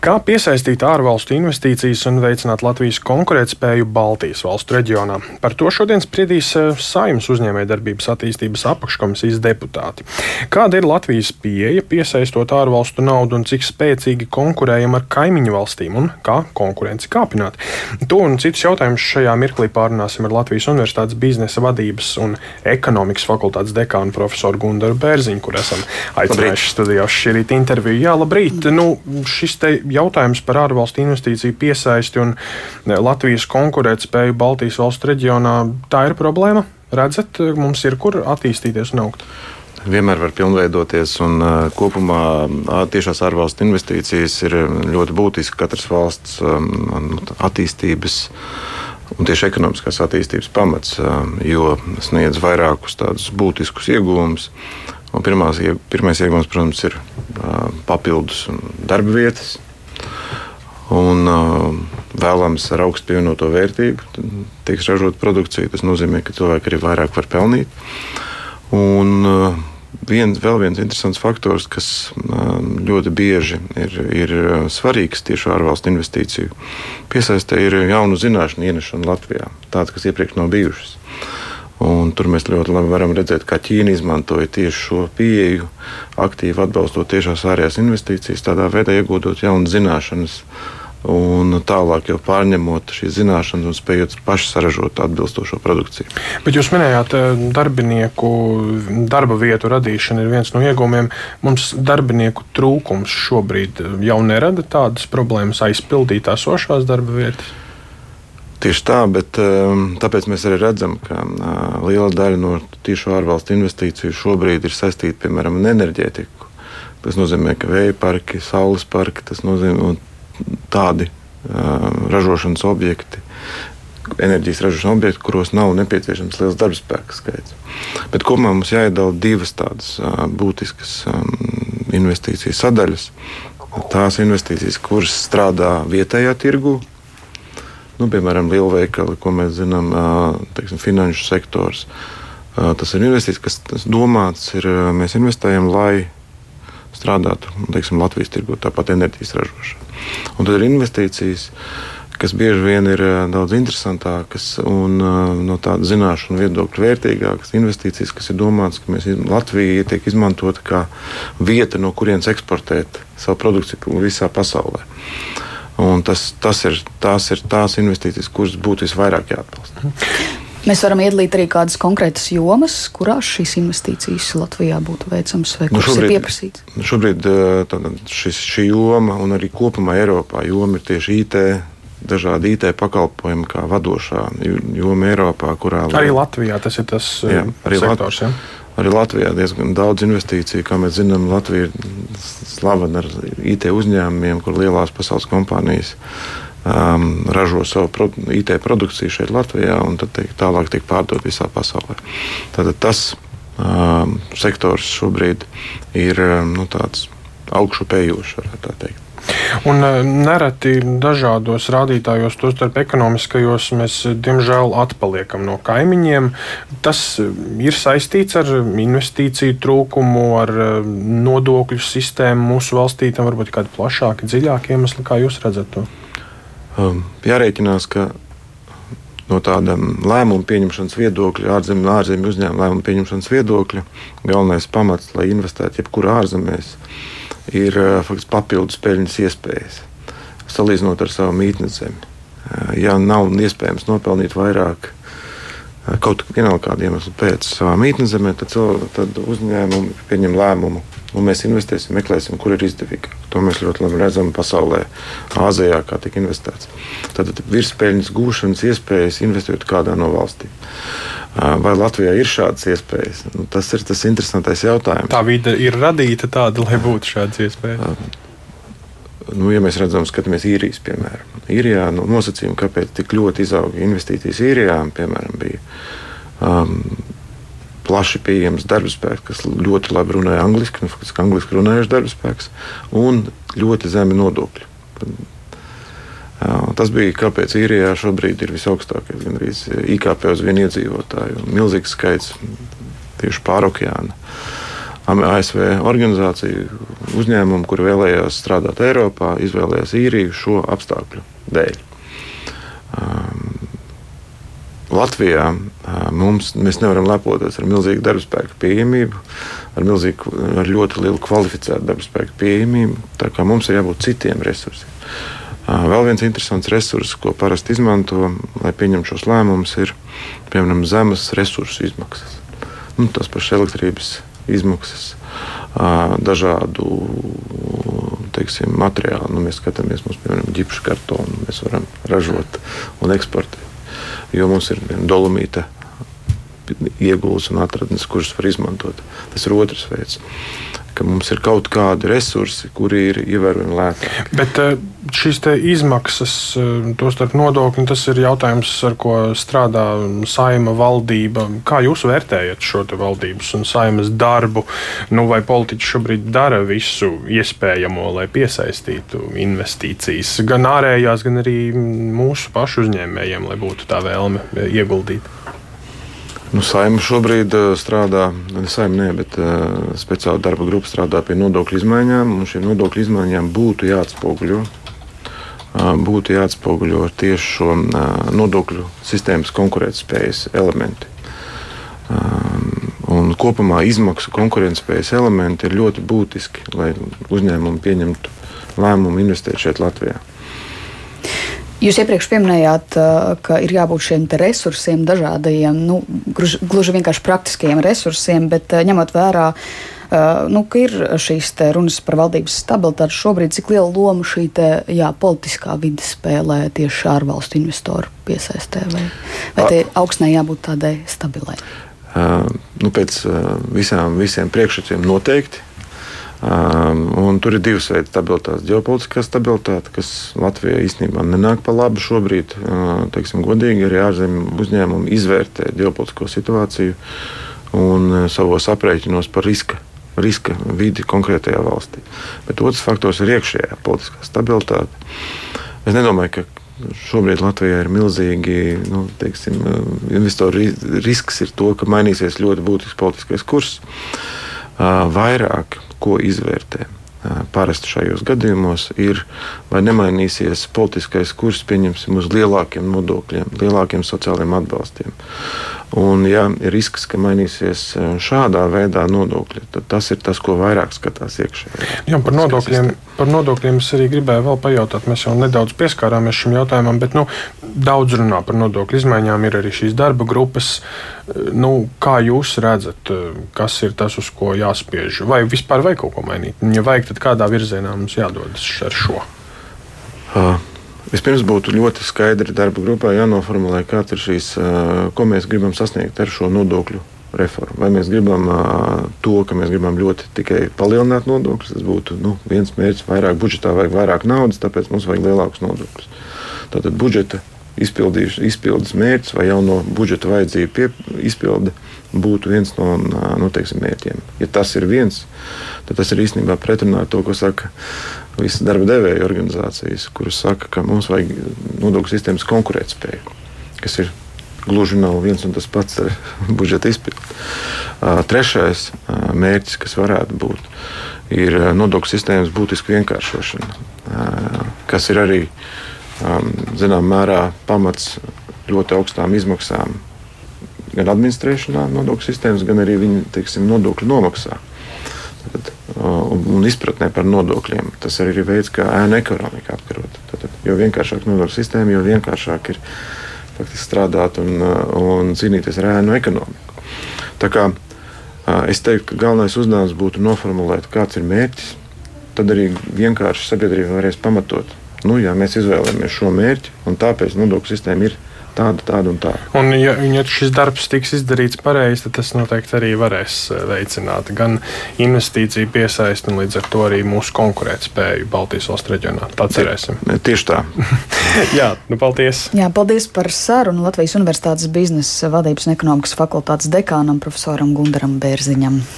Kā piesaistīt ārvalstu investīcijas un veicināt Latvijas konkurētspēju Baltijas valstu reģionā? Par to šodien spriedīs eh, Saimnes uzņēmējdarbības attīstības apakškomisijas deputāti. Kāda ir Latvijas pieeja piesaistot ārvalstu naudu un cik spēcīgi konkurējam ar kaimiņu valstīm un kā konkurenci kāpināt? To un citus jautājumus šajā mirklī pārunāsim ar Latvijas Universitātes biznesa vadības un ekonomikas fakultātes dekānu profesoru Gundaru Bērziņu, kur esam aicinājuši studijā šī rīta interviju. Jā, labrīt! Nu, šis jautājums par ārvalstu investīciju piesaisti un e, Latvijas konkurētspēju Baltijas valstu reģionā, tā ir problēma. Redzat, mums ir kur attīstīties un augt. Vienmēr var pilnveidoties, un uh, kopumā tiešās ārvalstu investīcijas ir ļoti būtiski katras valsts attīstības un tieši ekonomiskās attīstības pamats, jo sniedz vairākus tādus būtiskus iegūmus. Pirmās, pirmais iegūms, protams, ir papildus darba vietas. Un vēlams ar augstu pievienoto vērtību tiks ražot produkcija. Tas nozīmē, ka cilvēki arī vairāk var pelnīt. Un viens, vēl viens interesants faktors, kas ļoti bieži ir, ir svarīgs tieši ārvalstu investīciju piesaistē, ir jaunu zināšanu ienešana Latvijā. Tādas, kas iepriekš nav bijušas. Un tur mēs ļoti labi varam redzēt, kā Ķīna izmantoja tieši šo pieeju, aktīvi atbalstot tiešās ārējās investīcijas, tādā veidā iegūstot jaunas zināšanas. Un tālāk jau pārņemot šīs zināšanas un spējot paši saražot atbilstošo produkciju. Bet jūs minējāt, eh, darbinieku darba vietu radīšana ir viens no iegūmiem. Mums darbinieku trūkums šobrīd jau nerada tādas problēmas aizpildīt esošās darba vietas. Tieši tā, bet um, tāpēc mēs arī redzam, ka uh, liela daļa no tiešu ārvalstu investīciju šobrīd ir saistīta piemēram ar enerģētiku. Tas nozīmē, ka vēja parki, saules parki, tas nozīmē tādi ražošanas objekti, enerģijas ražošanas objekti, kuros nav nepieciešams liels darbspēka skaits. Bet kopumā mums jāiedala divas tādas būtiskas investīciju sadaļas. Tās investīcijas, kuras strādā vietējā tirgū, nu, piemēram, lielveikali, ko mēs zinām, teiksim, finanšu sektors. Tas ir investīcijas, kas domāts, ir mēs investējam, lai strādātu teiksim, Latvijas tirgu, tāpat enerģijas ražošana. Un tad ir investīcijas, kas bieži vien ir daudz interesantākas un no tāda zināšanu viedokļa vērtīgākas. Investīcijas, kas ir domātas, ka mēs, Latvija tiek izmantota kā vieta, no kurienes eksportēt savu produkciju visā pasaulē. Un tas, tas ir, tās ir tās investīcijas, kuras būtu visvairāk jāatbalsta. Mēs varam iedalīt arī kādas konkrētas jomas, kurās šīs investīcijas Latvijā būtu veicamas vai nu šobrīd, ir pieprasītas. Nu šobrīd šis, šī joma un arī kopumā Eiropā joma ir tieši IT. Dažādi IT pakalpojumi, kā vadošā joma Eiropā, kurā arī Latvijā tas ir tas jā, arī sektors. Lat ja? Arī Latvijā diezgan daudz investīciju. Kā mēs zinām, Latvija ir slavena ar IT uzņēmumiem, kur lielās pasaules kompānijas um, ražo savu pro, IT produkciju šeit, Latvijā, un tiek, tālāk tiek pārdot visā pasaulē. Tātad tas um, sektors šobrīd ir um, nu, tāds augšupējošs, varētu tā teikt. Un e, nereti dažādos rādītājos, tostarp ekonomiskajos, mēs diemžēl atpaliekam no kaimiņiem. Tas ir saistīts ar investīciju trūkumu, ar nodokļu sistēmu mūsu valstī. Tam varbūt kādi plašāki, dziļāki iemesli, kā jūs redzat to? Um, jārēķinās, ka no tāda lēmumu pieņemšanas viedokļa, ārzemju, ārzemju uzņēmuma lēmumu pieņemšanas viedokļa, galvenais pamats, lai investētu jebkurā ārzemēs, ir faktiski papildus peļņas iespējas, salīdzinot ar savu mītnes zemi. Ja nav iespējams nopelnīt vairāk, kaut kāda iemesla pēc savā mītnes zemē, tad, tad uzņēmumi pieņem lēmumu. Un mēs investēsim, meklēsim, kur ir izdevīgāk. To mēs ļoti labi redzam pasaulē, Āzijā, kā tiek investēts. Tad virspeļņas gūšanas iespējas investēt kādā no valstīm. Vai Latvijā ir šādas iespējas? Nu, tas ir tas interesantais jautājums. Tā vide ir radīta tāda, lai būtu šādas iespējas. Nu, ja mēs redzam, skatāmies īrijas piemēram. Īrijā nu, nosacījumi, kāpēc tik ļoti izauga investīcijas īrijā, piemēram, bija um, plaši pieejams darbspēks, kas ļoti labi runāja angliski, nu, faktiski angliski runājuši darbspēks, un ļoti zemi nodokļi. Tas bija kāpēc īrijā šobrīd ir visaugstākais, gan arī IKP uz vienu iedzīvotāju. Milzīgs skaits tieši pāri okeāna. ASV organizācija, uzņēmumu, kur vēlējās strādāt Eiropā, izvēlējās īriju šo apstākļu dēļ. Latvijā mums, mēs nevaram lepoties ar milzīgu darba spēku pieejamību, ar, milzīgu, ar ļoti lielu kvalificētu darba spēku pieejamību. Tā kā mums ir jābūt citiem resursiem. Vēl viens interesants resurs, ko parasti izmanto, lai pieņemtu šos lēmumus, ir piemēram zemes resursu izmaksas. Nu, tas pašs elektrības izmaksas, dažādu teiksim, materiālu. Nu, mēs skatāmies, piemēram, ģipšu kartonu mēs varam ražot un eksportēt jo mums ir dolomīta ieguldījums un atradnes, kuras var izmantot. Tas ir otrs veids. Mums ir kaut kādi resursi, kuri ir ievērojami lētāki. Bet eh, šīs izmaksas, eh, tostarp nodokļi, tas ir jautājums, ar ko strādā saima valdība. Kā jūs vērtējat šo valdības un saimas darbu? Nu, vai politiķi šobrīd dara visu iespējamo, lai piesaistītu investīcijas gan ārējās, gan arī mūsu pašu uzņēmējiem, lai būtu tā vēlme ieguldīt? Nu, saima šobrīd uh, strādā, saima, ne, bet uh, speciāla darba grupa strādā pie nodokļu izmaiņām. Šīm nodokļu izmaiņām būtu jāatspoguļo, uh, būtu jāatspoguļo tieši šo uh, nodokļu sistēmas konkurētspējas elementi. Un kopumā izmaksu konkurētspējas elementi ir ļoti būtiski, lai uzņēmumi pieņemtu lēmumu investēt šeit Latvijā. Jūs iepriekš minējāt, ka ir jābūt šiem resursiem, dažādiem, nu, gluži vienkārši praktiskiem resursiem, bet ņemot vērā, nu, ka ir šīs runas par valdības stabilitāti šobrīd, cik lielu lomu šī te, jā, politiskā vide spēlē tieši ārvalstu investoru piesaistē, vai, vai te augstnē jābūt tādai stabilai? Uh, nu, pēc uh, visām, visiem priekšrocībiem noteikti Um, tur ir divas veidi stabilitātes. Ģeopolitiskā stabilitāte, kas Latvijai īstenībā nenāk pa labu šobrīd. Uh, teiksim, godīgi arī ārzemju uzņēmumi izvērtē ģeopolitisko situāciju un uh, savos aprēķinos par riska, riska vidi konkrētajā valstī. Bet otrs faktors ir iekšējā politiskā stabilitāte. Es nedomāju, ka šobrīd Latvijā ir milzīgi nu, teiksim, investoru risks, to, ka mainīsies ļoti būtisks politiskais kurs. Vairāk ko izvērtē. Parasti šajos gadījumos ir, vai nemainīsies politiskais kurs, pieņemsim, uz lielākiem nodokļiem, lielākiem sociālajiem atbalstiem. Un, ja ir risks, ka mainīsies šādā veidā nodokļi, tad tas ir tas, ko vairāk skatās iekšā. Jā, par nodokļiem, par nodokļiem es arī gribēju vēl pajautāt. Mēs jau nedaudz pieskārāmies šim jautājumam, bet nu, daudz runā par nodokļu izmaiņām. Ir arī šīs darba grupas. Nu, kā jūs redzat, kas ir tas, uz ko jāspiež? Vai vispār vajag kaut ko mainīt? Ja vajag, tad kādā virzienā mums jādodas ar šo? Uh. Vispirms būtu ļoti skaidri darba grupā jānoformulē, kāds ir šīs, ko mēs gribam sasniegt ar šo nodokļu reformu. Vai mēs gribam to, ka mēs gribam ļoti tikai palielināt nodokļus, tas būtu nu, viens mērķis, vairāk budžetā vajag vairāk naudas, tāpēc mums vajag lielākus nodokļus. Tātad budžeta izpildes mērķis vai jauno budžeta vajadzību izpilde būtu viens no nu, teiksim, mērķiem. Ja tas ir viens, tad tas ir īstenībā pretrunā ar to, ko saka visas darba devēja organizācijas, kuras saka, ka mums vajag nodokļu sistēmas konkurētspēju, kas ir gluži nav viens un tas pats ar budžeta izpildi. Trešais mērķis, kas varētu būt, ir nodokļu sistēmas būtiska vienkāršošana, kas ir arī zināmā mērā pamats ļoti augstām izmaksām gan administrēšanā, nodokļu sistēmas, gan arī viņu teiksim, nodokļu nomaksā. Tad, un izpratnē par nodokļiem. Tas arī ir veids, kā ēna ekonomika apkarot. Tad, jo vienkāršāk nodokļu sistēma, jo vienkāršāk ir faktiski strādāt un, un cīnīties ar ēnu ekonomiku. Tā kā es teiktu, ka galvenais uzdevums būtu noformulēt, kāds ir mērķis. Tad arī vienkārši sabiedrība varēs pamatot. Nu, jā, mēs izvēlamies šo mērķi, un tāpēc nodokļu sistēma ir tāda, tāda un tāda. Un, ja, ja šis darbs tiks izdarīts pareizi, tad tas noteikti arī varēs eh, veicināt gan investīciju piesaisti, un līdz ar to arī mūsu konkurētspēju Baltijas valstu reģionā. Tā cerēsim. Tieši tā. Jā, nu paldies. Jā, paldies par sarunu Latvijas Universitātes biznesa vadības un ekonomikas fakultātes dekānam profesoram Gundaram Bērziņam.